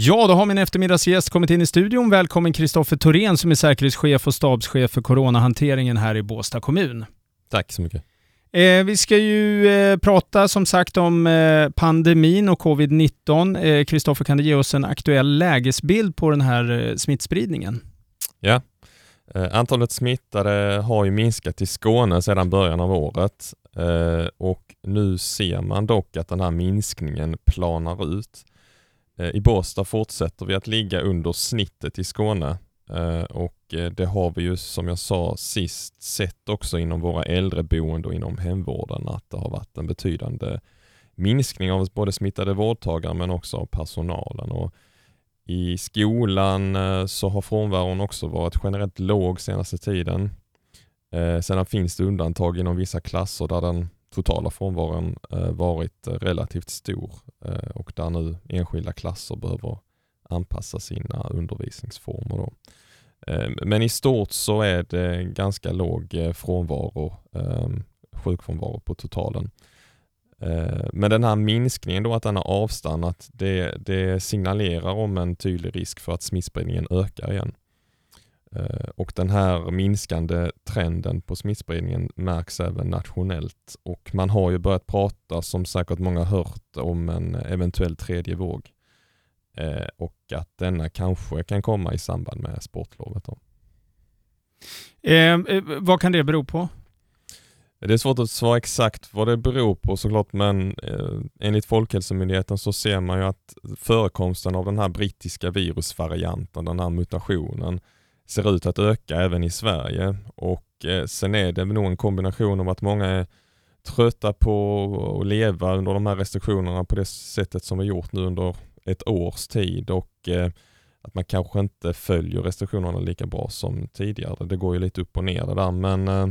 Ja, då har min eftermiddagsgäst kommit in i studion. Välkommen Kristoffer Thorén som är säkerhetschef och stabschef för coronahanteringen här i Båstad kommun. Tack så mycket. Eh, vi ska ju eh, prata som sagt om eh, pandemin och covid-19. Kristoffer, kan du ge oss en aktuell lägesbild på den här eh, smittspridningen? Ja, eh, antalet smittade har ju minskat i Skåne sedan början av året eh, och nu ser man dock att den här minskningen planar ut. Eh, I Båstad fortsätter vi att ligga under snittet i Skåne eh, och eh, det har vi ju som jag sa sist sett också inom våra äldreboende och inom hemvården att det har varit en betydande minskning av både smittade vårdtagare men också av personalen. Och I skolan så har frånvaron också varit generellt låg senaste tiden. Sedan finns det undantag inom vissa klasser där den totala frånvaron eh, varit eh, relativt stor eh, och där nu enskilda klasser behöver anpassa sina undervisningsformer. Då. Men i stort så är det ganska låg frånvaro, ehm, sjukfrånvaro på totalen. Men den här minskningen då, att den har avstannat, det, det signalerar om en tydlig risk för att smittspridningen ökar igen. Eh, och den här minskande trenden på smittspridningen märks även nationellt och man har ju börjat prata, som säkert många hört, om en eventuell tredje våg. Eh, och att denna kanske kan komma i samband med sportlovet. Då. Eh, vad kan det bero på? Det är svårt att svara exakt vad det beror på såklart men eh, enligt Folkhälsomyndigheten så ser man ju att förekomsten av den här brittiska virusvarianten, den här mutationen, ser ut att öka även i Sverige och eh, sen är det nog en kombination av att många är trötta på att leva under de här restriktionerna på det sättet som vi gjort nu under ett års tid och eh, att man kanske inte följer restriktionerna lika bra som tidigare. Det går ju lite upp och ner det där men eh,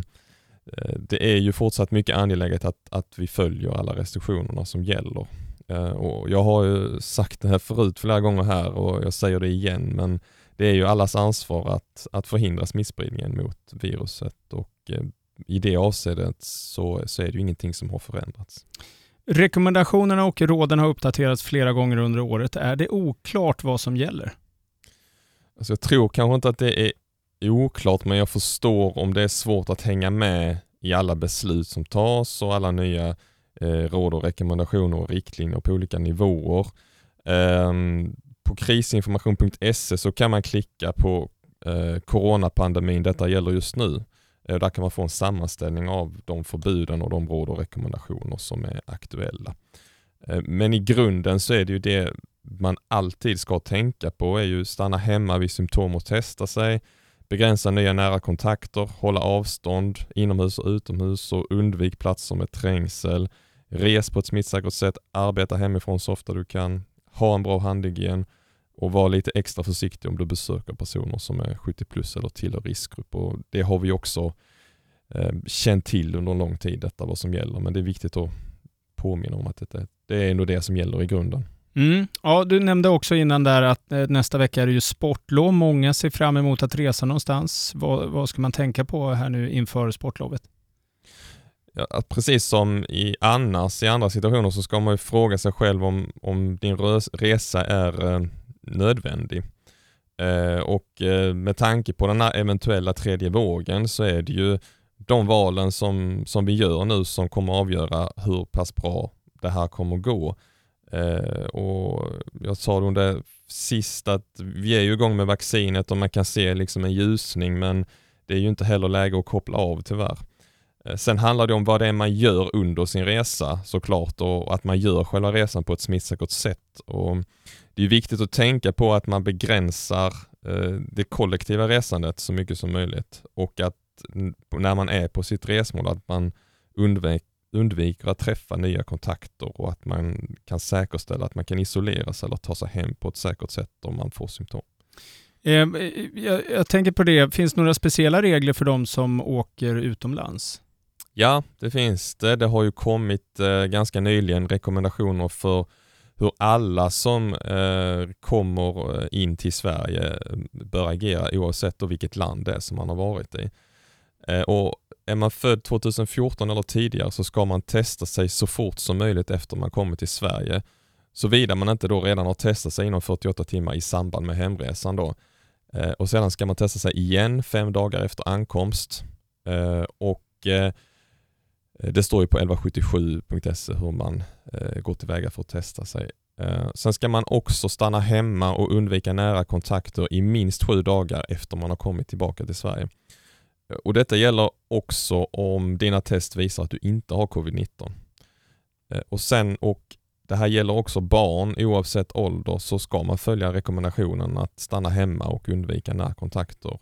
eh, det är ju fortsatt mycket angeläget att, att vi följer alla restriktionerna som gäller. Eh, och jag har ju sagt det här förut flera gånger här och jag säger det igen, men det är ju allas ansvar att, att förhindra smittspridningen mot viruset och eh, i det avseendet så, så är det ju ingenting som har förändrats. Rekommendationerna och råden har uppdaterats flera gånger under året. Är det oklart vad som gäller? Alltså jag tror kanske inte att det är oklart men jag förstår om det är svårt att hänga med i alla beslut som tas och alla nya eh, råd och rekommendationer och riktlinjer på olika nivåer. Eh, på krisinformation.se så kan man klicka på eh, coronapandemin, detta gäller just nu. Eh, där kan man få en sammanställning av de förbuden och de råd och rekommendationer som är aktuella. Eh, men i grunden så är det ju det man alltid ska tänka på är ju stanna hemma vid symptom och testa sig Begränsa nya nära kontakter, hålla avstånd inomhus och utomhus och undvik platser med trängsel. Res på ett smittsäkert sätt, arbeta hemifrån så ofta du kan, ha en bra handhygien och var lite extra försiktig om du besöker personer som är 70 plus eller tillhör riskgrupp. Och det har vi också eh, känt till under en lång tid, detta vad som gäller. Men det är viktigt att påminna om att det, det är nog det som gäller i grunden. Mm. Ja, du nämnde också innan där att eh, nästa vecka är det ju sportlov. Många ser fram emot att resa någonstans. Vad, vad ska man tänka på här nu inför sportlovet? Ja, precis som i annars i andra situationer så ska man ju fråga sig själv om, om din resa är eh, nödvändig. Eh, och eh, med tanke på den här eventuella tredje vågen så är det ju de valen som, som vi gör nu som kommer avgöra hur pass bra det här kommer gå. Eh, och jag sa det under sist att vi är ju igång med vaccinet och man kan se liksom en ljusning men det är ju inte heller läge att koppla av tyvärr. Eh, sen handlar det om vad det är man gör under sin resa såklart och att man gör själva resan på ett smittsäkert sätt. Och det är viktigt att tänka på att man begränsar eh, det kollektiva resandet så mycket som möjligt och att när man är på sitt resmål att man undvik, undviker att träffa nya kontakter och att man kan säkerställa att man kan isolera sig eller ta sig hem på ett säkert sätt om man får symptom. Ehm, eh, jag, jag tänker på det, finns det några speciella regler för de som åker utomlands? Ja, det finns det. Det har ju kommit eh, ganska nyligen rekommendationer för hur alla som eh, kommer eh, in till Sverige eh, bör agera oavsett vilket land det är som man har varit i. Eh, och är man född 2014 eller tidigare så ska man testa sig så fort som möjligt efter man kommer till Sverige. Såvida man inte då redan har testat sig inom 48 timmar i samband med hemresan då. Eh, och sedan ska man testa sig igen fem dagar efter ankomst. Eh, och eh, Eh, det står ju på 1177.se hur man eh, går tillväga för att testa sig. Eh, sen ska man också stanna hemma och undvika nära kontakter i minst sju dagar efter man har kommit tillbaka till Sverige. Eh, och Detta gäller också om dina test visar att du inte har covid-19. Eh, och sen och det här gäller också barn oavsett ålder så ska man följa rekommendationen att stanna hemma och undvika närkontakter.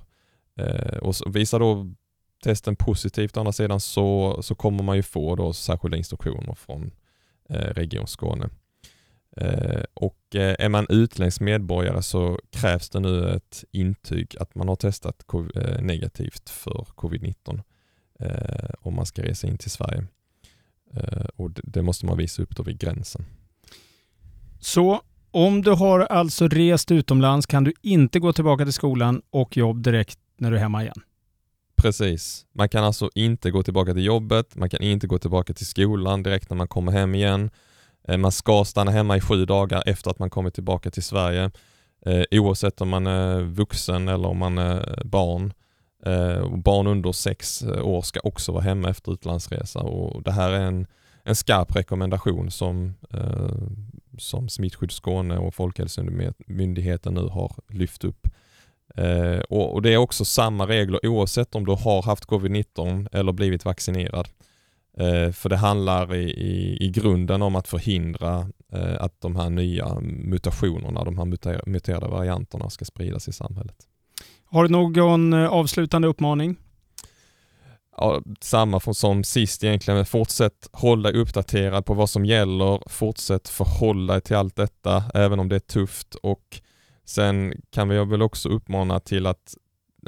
Eh, och visar då testen positivt å andra sidan så, så kommer man ju få då särskilda instruktioner från eh, Region Skåne. Eh, och eh, är man utländsk medborgare så krävs det nu ett intyg att man har testat COVID eh, negativt för covid-19 eh, om man ska resa in till Sverige. Eh, och det måste man visa upp då vid gränsen. Så om du har alltså rest utomlands kan du inte gå tillbaka till skolan och jobb direkt när du är hemma igen? Precis. Man kan alltså inte gå tillbaka till jobbet, man kan inte gå tillbaka till skolan direkt när man kommer hem igen. Eh, man ska stanna hemma i sju dagar efter att man kommit tillbaka till Sverige eh, oavsett om man är vuxen eller om man är barn. Eh, barn under sex år ska också vara hemma efter utlandsresa och det här är en, en skarp rekommendation som, som Smittskydd Skåne och Folkhälsomyndigheten nu har lyft upp och, Det är också samma regler oavsett om du har haft covid-19 eller blivit vaccinerad. Eh, för det handlar i, i, i grunden om att förhindra eh, att de här nya mutationerna, de här muterade varianterna ska spridas i samhället. Har du någon eh, avslutande uppmaning? Ja, samma som sist egentligen. Fortsätt hålla uppdaterad på vad som gäller. Fortsätt förhålla dig till allt detta, även om det är tufft. Och Sen kan vi väl också uppmana till att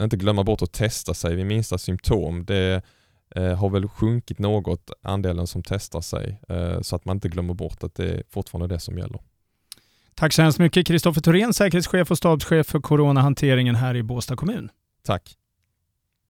inte glömma bort att testa sig vid minsta symptom. Det eh, har väl sjunkit något, andelen som testar sig, eh, så att man inte glömmer bort att det är fortfarande det som gäller. Tack så hemskt mycket Kristoffer Thorén, säkerhetschef och stabschef för coronahanteringen här i Båstad kommun. Tack.